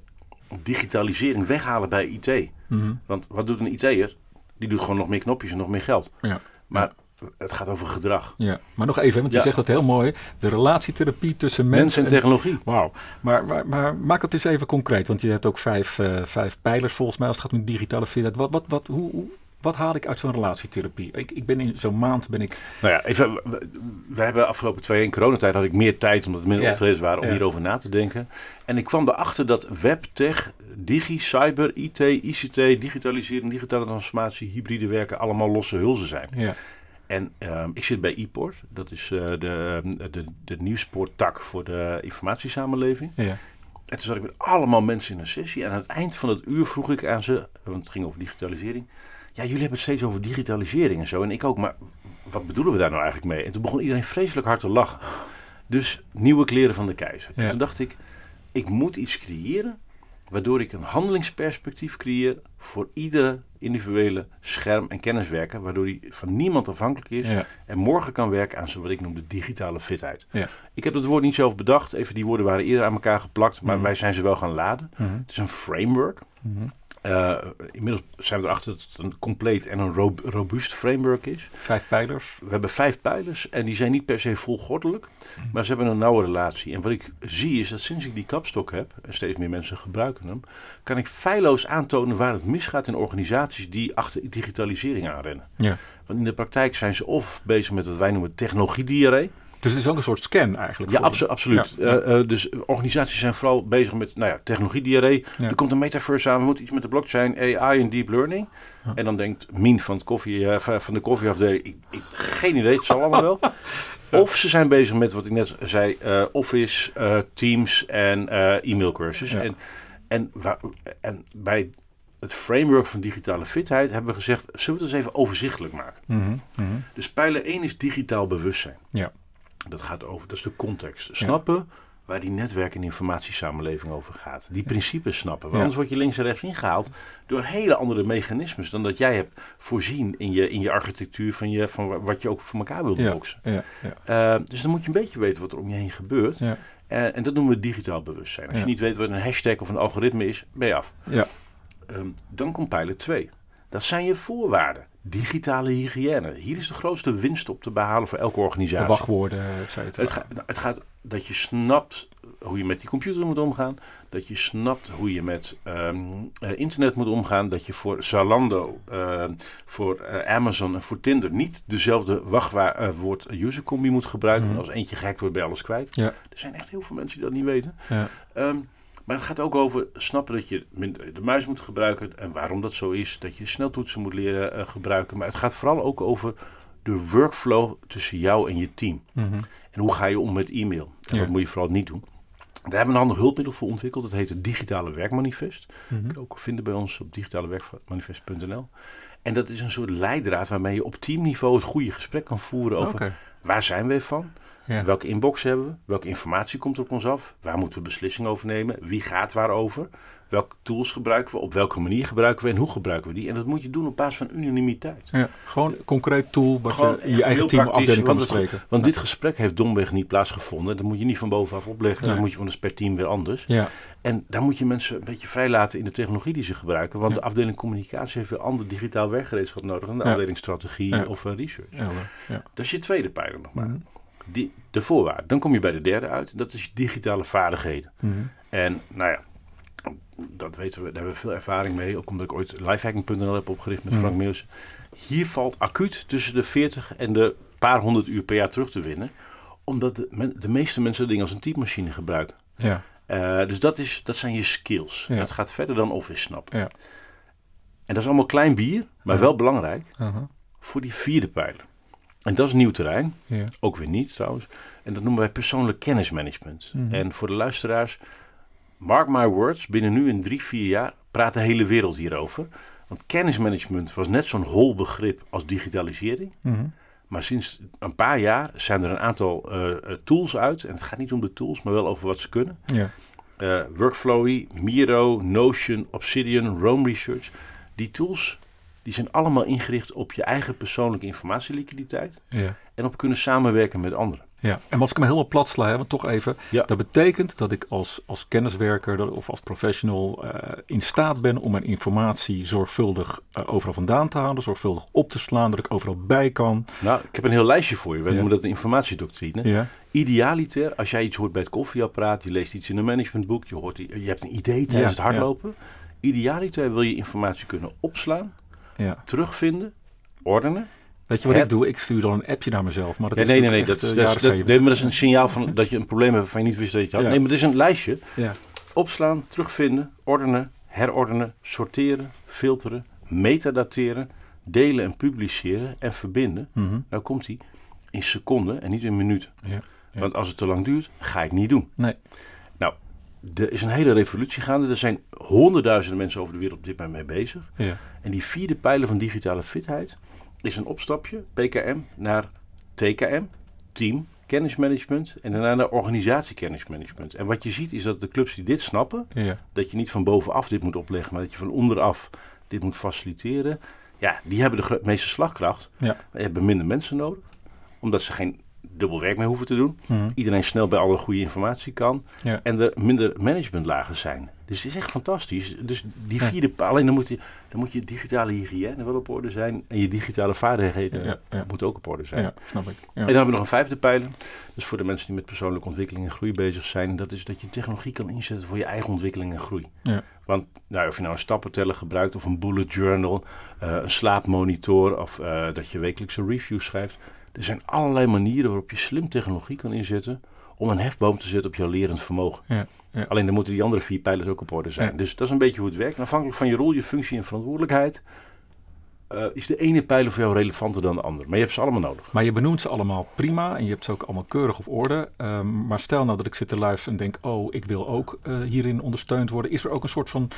S3: digitalisering weghalen bij IT.
S2: Mhm.
S3: Want wat doet een IT'er? Die doet gewoon nog meer knopjes en nog meer geld.
S2: Ja.
S3: Maar het gaat over gedrag.
S2: ja. Maar nog even, want je
S3: Ja.
S2: zegt dat heel mooi. De relatietherapie tussen
S3: Mens
S2: mensen
S3: en technologie.
S2: Wauw. Maar, maar, maar maak dat eens even concreet. Want je hebt ook vijf, eh, vijf pijlers volgens mij als het gaat om digitale fitheid. Wat, wat, wat, hoe, hoe, wat haal ik uit zo'n relatietherapie? Ik, ik ben in zo'n maand ben ik...
S3: Nou ja, even, we, we hebben afgelopen twee jaar in coronatijd had ik meer tijd omdat er minder
S2: Ja.
S3: optredens waren om
S2: Ja.
S3: hierover na te denken. En ik kwam erachter dat web, tech, digi, cyber, IT, ICT, digitalisering, digitale transformatie, hybride werken allemaal losse hulzen zijn.
S2: Ja.
S3: En ehm, ik zit bij ePort, dat is eh, de, de, de nieuwspoorttak voor de informatiesamenleving.
S2: Ja.
S3: En toen zat ik met allemaal mensen in een sessie. En aan het eind van het uur vroeg ik aan ze, want het ging over digitalisering. Ja, jullie hebben het steeds over digitalisering en zo. En ik ook, maar wat bedoelen we daar nou eigenlijk mee? En toen begon iedereen vreselijk hard te lachen. Dus nieuwe kleren van de keizer.
S2: Ja.
S3: En toen dacht ik, ik moet iets creëren waardoor ik een handelingsperspectief creëer voor iedere individuele scherm- en kenniswerker, waardoor hij van niemand afhankelijk is
S2: Ja.
S3: en morgen kan werken aan zo wat ik noem de digitale fitheid.
S2: Ja.
S3: Ik heb dat woord niet zelf bedacht, even die woorden waren eerder aan elkaar geplakt, maar
S2: Mhm.
S3: wij zijn ze wel gaan laden.
S2: Mhm.
S3: Het is een framework.
S2: Mhm.
S3: Eh, inmiddels zijn we erachter dat het een compleet en een ro- robuust framework is.
S2: Vijf pijlers.
S3: We hebben vijf pijlers en die zijn niet per se volgordelijk, maar ze hebben een nauwe relatie. En wat ik zie is dat sinds ik die kapstok heb, en steeds meer mensen gebruiken hem, kan ik feilloos aantonen waar het misgaat in organisaties die achter digitalisering aanrennen.
S2: Ja.
S3: Want in de praktijk zijn ze of bezig met wat wij noemen technologiediarree.
S2: Dus het is ook een soort scan eigenlijk.
S3: Ja, abso- absoluut.
S2: Ja.
S3: Eh, eh, dus organisaties zijn vooral bezig met nou ja, technologie-diarree.
S2: Ja.
S3: Er komt een metaverse aan, we moeten iets met de blockchain, AI en deep learning.
S2: Ja.
S3: En dan denkt Mien van, het koffie, eh, van de koffieafdeling, ik, ik, geen idee, het zal allemaal wel. Of ze zijn bezig met wat ik net zei, Office, Teams en e-mailcursus. En, en, en bij het framework van digitale fitheid hebben we gezegd, zullen we het eens even overzichtelijk maken?
S2: Mhm. Mhm.
S3: Dus pijler 1 is digitaal bewustzijn.
S2: Ja.
S3: Dat gaat over, dat is de context. Snappen waar die netwerk- en informatiesamenleving over gaat. Die principes snappen. Want anders word je links en rechts ingehaald door hele andere mechanismes dan dat jij hebt voorzien in je, in je architectuur van, je, van wa- wat je ook voor elkaar wilt
S2: Ja.
S3: boksen.
S2: Ja. Ja.
S3: Eh, dus dan moet je een beetje weten wat er om je heen gebeurt.
S2: Ja.
S3: Eh, en dat noemen we digitaal bewustzijn. Als je niet weet wat een hashtag of een algoritme is, ben je af.
S2: Ja.
S3: Ehm, dan komt pijler 2. Dat zijn je voorwaarden. Digitale hygiëne. Hier is de grootste winst op te behalen voor elke
S2: De
S3: organisatie.
S2: wachtwoorden, et cetera.
S3: Het, gaat, nou, het gaat dat je snapt hoe je met die computer moet omgaan. Dat je snapt hoe je met ehm, eh, internet moet omgaan. Dat je voor Zalando, ehm, voor eh, Amazon en voor Tinder niet dezelfde wachtwoord usercombi moet gebruiken. Want als eentje gehackt wordt, ben je alles kwijt.
S2: Ja.
S3: Er zijn echt heel veel mensen die dat niet weten.
S2: Ja.
S3: Ehm, maar het gaat ook over snappen dat je de muis moet gebruiken en waarom dat zo is. Dat je sneltoetsen moet leren eh, gebruiken. Maar het gaat vooral ook over de workflow tussen jou en je team.
S2: Mhm.
S3: En hoe ga je om met e-mail? En
S2: Ja.
S3: wat moet je vooral niet doen? Daar hebben we een handig hulpmiddel voor ontwikkeld. Dat heet het Digitale Werkmanifest.
S2: Mhm.
S3: Kun je ook vinden bij ons op digitalewerkmanifest.nl. En dat is een soort leidraad waarmee je op teamniveau het goede gesprek kan voeren over. Waar zijn we van?
S2: Ja.
S3: Welke inbox hebben we? Welke informatie komt op ons af? Waar moeten we beslissingen over nemen? Wie gaat waarover? Welke tools gebruiken we? Op welke manier gebruiken we? En hoe gebruiken we die? En dat moet je doen op basis van unanimiteit.
S2: Ja, gewoon een concreet tool wat
S3: Gewoon
S2: je je eigen team afdeling kan
S3: want
S2: bespreken.
S3: Want dit gesprek heeft domweg niet plaatsgevonden. Dat moet je niet van bovenaf opleggen.
S2: Nee.
S3: Dat moet je van de per team weer anders. En daar moet je mensen een beetje vrijlaten in de technologie die ze gebruiken. Want
S2: Ja.
S3: de afdeling communicatie heeft weer ander digitaal werkgereedschap nodig dan de
S2: Ja.
S3: afdeling strategie
S2: Ja.
S3: of eh, research. Dat is je tweede pijler nog maar.
S2: Mhm.
S3: Die, de voorwaarde. Dan kom je bij de derde uit. Dat is digitale vaardigheden.
S2: Mhm.
S3: En nou ja, dat weten we, daar hebben we veel ervaring mee. Ook omdat ik ooit lifehacking.nl heb opgericht met
S2: Mhm.
S3: Frank Meeuwse. Hier valt acuut tussen de 40 en de paar honderd uur per jaar terug te winnen. Omdat de, de meeste mensen dingen als een typemachine gebruiken.
S2: ja,
S3: Eh, dus dat, is, dat zijn je skills.
S2: Ja.
S3: Dat gaat verder dan office snappen.
S2: ja.
S3: En dat is allemaal klein bier, maar
S2: Ja.
S3: wel belangrijk
S2: Aha.
S3: voor die vierde pijler. En dat is nieuw terrein.
S2: ja.
S3: Ook weer niet trouwens. En dat noemen wij persoonlijk kennismanagement.
S2: Mhm.
S3: En voor de luisteraars, mark my words, binnen nu in drie, vier jaar praat de hele wereld hierover. Want kennismanagement was net zo'n hol begrip als digitalisering.
S2: Mhm.
S3: Maar sinds een paar jaar zijn er een aantal eh, eh, tools uit. En het gaat niet om de tools, maar wel over wat ze kunnen.
S2: ja.
S3: Eh, Workflowy, Miro, Notion, Obsidian, Rome Research. Die tools die zijn allemaal ingericht op je eigen persoonlijke informatieliquiditeit.
S2: ja.
S3: En op kunnen samenwerken met anderen.
S2: Ja, en als ik hem helemaal plat sla, hè, want toch even.
S3: Ja.
S2: Dat betekent dat ik als, als kenniswerker of als professional eh, in staat ben om mijn informatie zorgvuldig eh, overal vandaan te halen, zorgvuldig op te slaan, dat ik overal bij kan.
S3: Nou, ik heb een heel lijstje voor je. We
S2: Ja.
S3: noemen dat de informatiedoctrine.
S2: Ja,
S3: Idealiter, als jij iets hoort bij het koffieapparaat, je leest iets in een managementboek, je, hoort, je hebt een idee tijdens het hardlopen. Idealiter wil je informatie kunnen opslaan,
S2: ja.
S3: terugvinden, ordenen.
S2: Weet je wat
S3: Het-
S2: ik doe? Ik stuur dan een appje naar mezelf. Maar dat is
S3: nee, nee, nee, dat, is-
S2: eh,
S3: dat, is- dat,
S2: 70.
S3: nee, maar dat is een signaal van dat je een probleem hebt waarvan je niet wist dat je het had.
S2: Ja.
S3: Nee, maar het is een lijstje.
S2: Ja,
S3: Opslaan, terugvinden, ordenen, herordenen, sorteren, filteren, metadateren, delen en publiceren en verbinden.
S2: mhm.
S3: Nou komt hij in seconden en niet in minuten.
S2: ja. Ja.
S3: Want als het te lang duurt, ga ik niet doen.
S2: Nee.
S3: Nou, er is een hele revolutie gaande. Er zijn honderdduizenden mensen over de wereld op dit moment mee bezig.
S2: Ja.
S3: En die vierde pijler van digitale fitheid is een opstapje, PKM, naar TKM, team kennismanagement en daarna naar organisatiekennismanagement. En wat je ziet is dat de clubs die dit snappen,
S2: Ja.
S3: dat je niet van bovenaf dit moet opleggen, maar dat je van onderaf dit moet faciliteren. Ja, die hebben de meeste slagkracht.
S2: Ja.
S3: Maar die hebben minder mensen nodig, omdat ze geen dubbel werk meer hoeven te doen.
S2: Mhm.
S3: Iedereen snel bij alle goede informatie kan.
S2: Ja.
S3: En er minder managementlagen zijn. Dus het is echt fantastisch. Dus die
S2: Ja.
S3: vierde paal, alleen dan moet, je, dan moet je digitale hygiëne wel op orde zijn. En je digitale vaardigheden
S2: Ja, ja.
S3: moeten ook op orde zijn.
S2: ja, snap ik. Ja.
S3: En dan hebben we nog een vijfde pijler. Dus voor de mensen die met persoonlijke ontwikkeling en groei bezig zijn. Dat is dat je technologie kan inzetten voor je eigen ontwikkeling en groei.
S2: Ja.
S3: Want nou, of je nou een stappenteller gebruikt of een bullet journal, eh, een slaapmonitor of eh, dat je wekelijkse reviews schrijft. Er zijn allerlei manieren waarop je slim technologie kan inzetten om een hefboom te zetten op jouw lerend vermogen.
S2: Ja, ja.
S3: Alleen dan moeten die andere vier pijlers ook op orde zijn.
S2: Ja.
S3: Dus dat is een beetje hoe het werkt. En afhankelijk van je rol, je functie en verantwoordelijkheid eh, is de ene pijler voor jou relevanter dan de andere. Maar je hebt ze allemaal nodig.
S2: Maar je benoemt ze allemaal prima en je hebt ze ook allemaal keurig op orde. Ehm, maar stel nou dat ik zit te luisteren en denk, oh, ik wil ook eh, hierin ondersteund worden. Is er ook een soort van,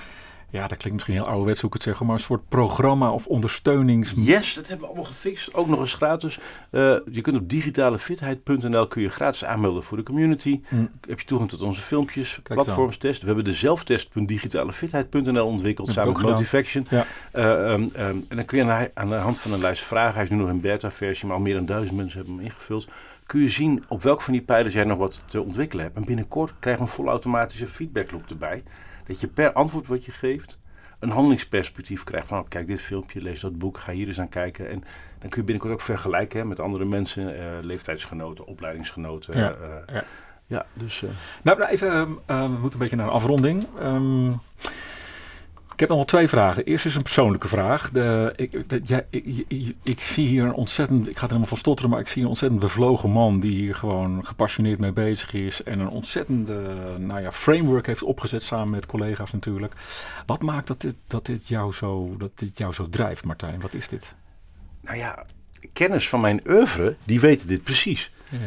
S2: ja, dat klinkt misschien heel ouderwets hoe ik het zeg, maar een soort programma of ondersteunings...
S3: Yes, dat hebben we allemaal gefixt. Ook nog eens gratis. Eh, je kunt op digitalefitheid.nl kun je gratis aanmelden voor de community.
S2: Mm.
S3: Heb je toegang tot onze filmpjes, platformstest. We hebben de zelftest.digitalefitheid.nl ontwikkeld samen met.
S2: Ja.
S3: Eh, ehm, ehm, en dan kun je aan de, aan de hand van een lijst vragen. Hij is nu nog in beta-versie, maar al meer dan duizend mensen hebben hem ingevuld. Kun je zien op welk van die pijlers jij nog wat te ontwikkelen hebt. En binnenkort krijg je een volautomatische feedbackloop erbij. Dat je per antwoord wat je geeft een handelingsperspectief krijgt. Van oh, kijk dit filmpje, lees dat boek, ga hier eens aan kijken. En dan kun je binnenkort ook vergelijken hè, met andere mensen, eh, leeftijdsgenoten, opleidingsgenoten.
S2: Ja,
S3: eh,
S2: ja.
S3: ja, dus eh,
S2: Nou, nou, even, ehm, eh, we moeten een beetje naar een afronding. Ehm, ik heb nog wel twee vragen. Eerst is een persoonlijke vraag. De, ik, de- ja, ik, ik, ik zie hier een ontzettend, ik ga er helemaal van stotteren, maar ik zie een ontzettend bevlogen man die hier gewoon gepassioneerd mee bezig is. En een ontzettende nou ja, framework heeft opgezet samen met collega's natuurlijk. Wat maakt dat dit, dat dit, jou, zo, dat dit jou zo drijft, Martijn? Wat is dit?
S3: nou ja, kennis van mijn oeuvre, die weten dit precies.
S2: Ja.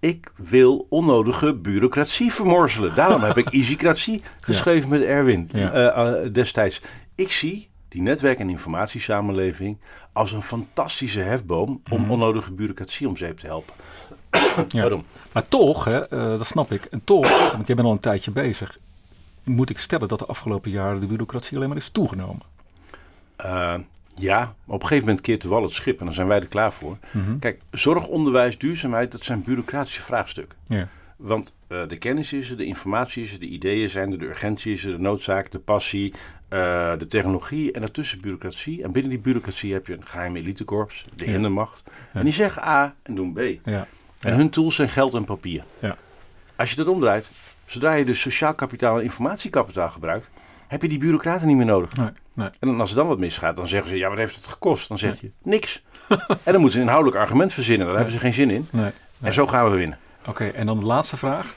S3: Ik wil onnodige bureaucratie vermorzelen. Daarom heb ik easycratie geschreven met Erwin
S2: Ja.
S3: eh, eh, destijds. Ik zie die netwerk- en informatiesamenleving als een fantastische hefboom om
S2: Mhm.
S3: onnodige bureaucratie om zeep te helpen.
S2: Ja.
S3: Waarom?
S2: Maar toch, hè, eh, dat snap ik. En toch, want jij bent al een tijdje bezig, moet ik stellen dat de afgelopen jaren de bureaucratie alleen maar is toegenomen.
S3: Eh, ja, op een gegeven moment keert de wal het schip en dan zijn wij er klaar voor.
S2: Mhm.
S3: Kijk, zorg, onderwijs, duurzaamheid, dat zijn bureaucratische vraagstukken.
S2: Ja.
S3: Want eh, de kennis is er, de informatie is er, de ideeën zijn er, de urgentie is er, de noodzaak, de passie, eh, de technologie en daartussen bureaucratie. En binnen die bureaucratie heb je een geheime elitekorps, de
S2: Ja.
S3: hindermacht.
S2: Ja.
S3: En die zeggen A en doen B.
S2: Ja.
S3: En hun tools zijn geld en papier.
S2: Ja.
S3: Als je dat omdraait, zodra je dus sociaal kapitaal en informatiekapitaal gebruikt, heb je die bureaucraten niet meer nodig.
S2: Nee, nee.
S3: En als er dan wat misgaat, dan zeggen ze, ja, wat heeft het gekost? Dan zeg je, niks. en dan moeten ze een inhoudelijk argument verzinnen. Daar hebben ze geen zin in.
S2: nee.
S3: En zo gaan we winnen.
S2: Oké, en dan de laatste vraag.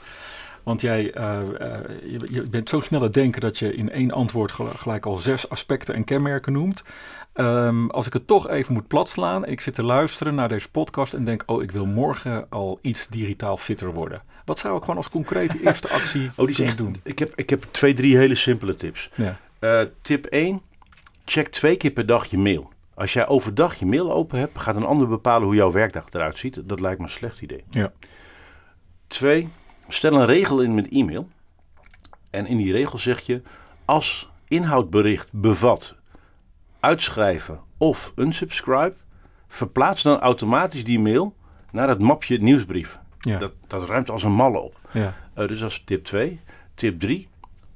S2: Want jij eh, eh, je, je bent zo snel het denken dat je in één antwoord gel- gelijk al zes aspecten en kenmerken noemt. Ehm, als ik het toch even moet platslaan, ik zit te luisteren naar deze podcast en denk, oh, ik wil morgen al iets digitaal fitter worden. Wat zou ik gewoon als concrete eerste actie
S3: Oh, die
S2: kunnen
S3: echt,
S2: doen?
S3: ik, heb, ik heb twee, drie hele simpele tips.
S2: Ja.
S3: Eh, tip 1. Check twee keer per dag je mail. Als jij overdag je mail open hebt, gaat een ander bepalen hoe jouw werkdag eruit ziet. Dat lijkt me een slecht idee.
S2: Ja.
S3: Twee, stel een regel in met e-mail. En in die regel zeg je, als inhoudbericht bevat uitschrijven of unsubscribe, verplaats dan automatisch die mail naar het mapje nieuwsbrief.
S2: Ja.
S3: Dat, dat ruimt als een malle op.
S2: ja.
S3: Eh, dus dat is tip 2. Tip 3.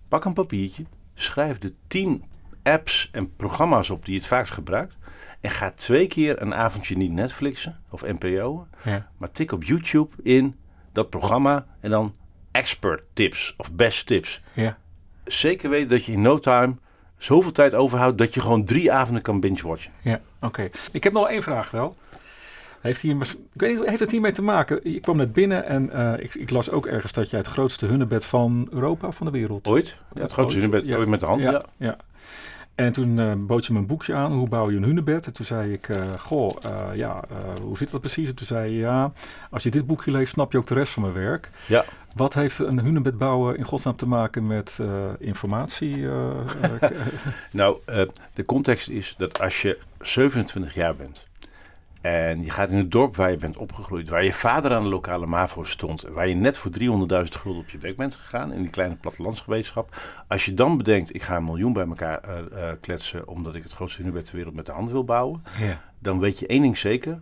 S3: Pak een papiertje. Schrijf de 10 apps en programma's op die je het vaakst gebruikt. En ga twee keer een avondje niet Netflixen of NPO'en.
S2: Ja.
S3: Maar tik op YouTube in dat programma en dan expert tips of best tips.
S2: Ja.
S3: Zeker weten dat je in no time zoveel tijd overhoudt dat je gewoon drie avonden kan binge-watchen.
S2: Ja, oké. Ik heb nog één vraag wel. Heeft, hier, ik weet niet, heeft het hiermee te maken? Ik kwam net binnen en eh, ik, ik las ook ergens dat jij het grootste hunnebed van Europa, van de wereld.
S3: Ooit? Ja, het grootste
S2: Ooit,
S3: hunebed
S2: ja.
S3: ooit met de hand. Ja.
S2: Ja, ja. En toen eh, bood je me een boekje aan, hoe bouw je een hunebed? En toen zei ik, eh, goh, eh, ja, hoe zit dat precies? En toen zei je, ja, als je dit boekje leest, snap je ook de rest van mijn werk.
S3: Ja.
S2: Wat heeft een hunebed bouwen in godsnaam te maken met informatie?
S3: Nou, de context is dat als je 27 jaar bent en je gaat in het dorp waar je bent opgegroeid, waar je vader aan de lokale MAVO stond, waar je net voor 300.000 gulden op je weg bent gegaan in die kleine plattelandsgemeenschap. Als je dan bedenkt, ik ga een miljoen bij elkaar eh, eh, kletsen omdat ik het grootste hunebed ter wereld met de hand wil bouwen,
S2: ja.
S3: dan weet je één ding zeker,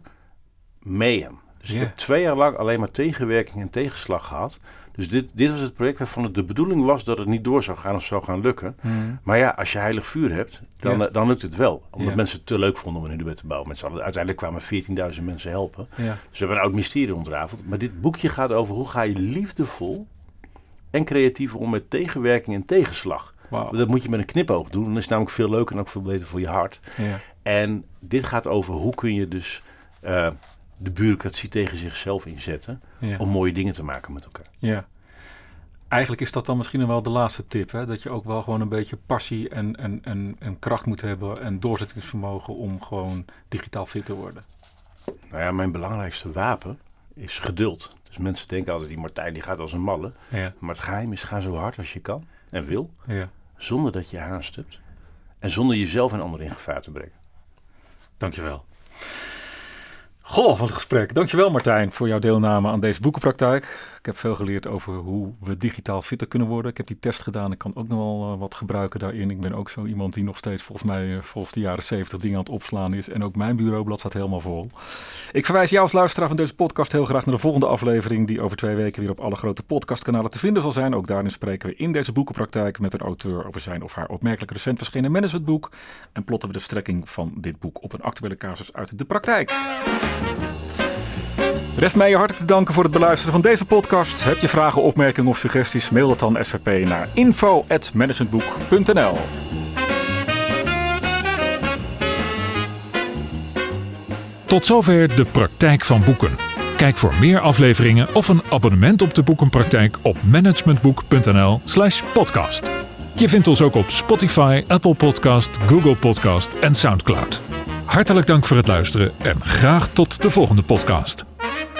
S3: mayhem. Dus ik heb twee jaar lang alleen maar tegenwerking en tegenslag gehad. Dus dit, dit was het project waarvan het de bedoeling was dat het niet door zou gaan of zou gaan lukken.
S2: Hmm.
S3: Maar ja, als je heilig vuur hebt, dan,
S2: Ja.
S3: eh, dan lukt het wel. Omdat
S2: Ja.
S3: mensen het te leuk vonden om een hunebed te bouwen. Met. Uiteindelijk kwamen 14.000 mensen helpen.
S2: ja.
S3: Dus we hebben een oud mysterie ontrafeld. Maar dit boekje gaat over hoe ga je liefdevol en creatief om met tegenwerking en tegenslag. Dat moet je met een knipoog doen. Dan is het namelijk veel leuker en ook veel beter voor je hart.
S2: Ja.
S3: En dit gaat over hoe kun je dus eh, de bureaucratie tegen zichzelf inzetten.
S2: Ja.
S3: Om mooie dingen te maken met elkaar.
S2: Ja. Eigenlijk is dat dan misschien wel de laatste tip. Hè? Dat je ook wel gewoon een beetje passie en, en, en, en kracht moet hebben en doorzettingsvermogen om gewoon digitaal fit te worden.
S3: Nou ja, mijn belangrijkste wapen is geduld. Dus mensen denken altijd, die Martijn die gaat als een malle.
S2: Ja.
S3: Maar het geheim is, ga zo hard als je kan en wil.
S2: ja.
S3: Zonder dat je haast hebt. En zonder jezelf en anderen in gevaar te brengen.
S2: Dankjewel. Goh, wat een gesprek. Dankjewel Martijn voor jouw deelname aan deze boekenpraktijk. Ik heb veel geleerd over hoe we digitaal fitter kunnen worden. Ik heb die test gedaan. Ik kan ook nog wel eh, wat gebruiken daarin. Ik ben ook zo iemand die nog steeds volgens mij eh, volgens de jaren 70 dingen aan het opslaan is. En ook mijn bureaublad staat helemaal vol. Ik verwijs jou als luisteraar van deze podcast heel graag naar de volgende aflevering. Die over twee weken weer op alle grote podcastkanalen te vinden zal zijn. Ook daarin spreken we in deze boekenpraktijk met een auteur over zijn of haar opmerkelijk recent verschenen managementboek. En plotten we de strekking van dit boek op een actuele casus uit de praktijk. Rest mij je hartelijk te danken voor het beluisteren van deze podcast. Heb je vragen, opmerkingen of suggesties? Mail dat dan SVP naar info.managementboek.nl
S1: Tot zover de praktijk van boeken. Kijk voor meer afleveringen of een abonnement op de boekenpraktijk op managementboek.nl/slash podcast. Je vindt ons ook op Spotify, Apple Podcast, Google Podcast en Soundcloud. Hartelijk dank voor het luisteren en graag tot de volgende podcast. Thank you.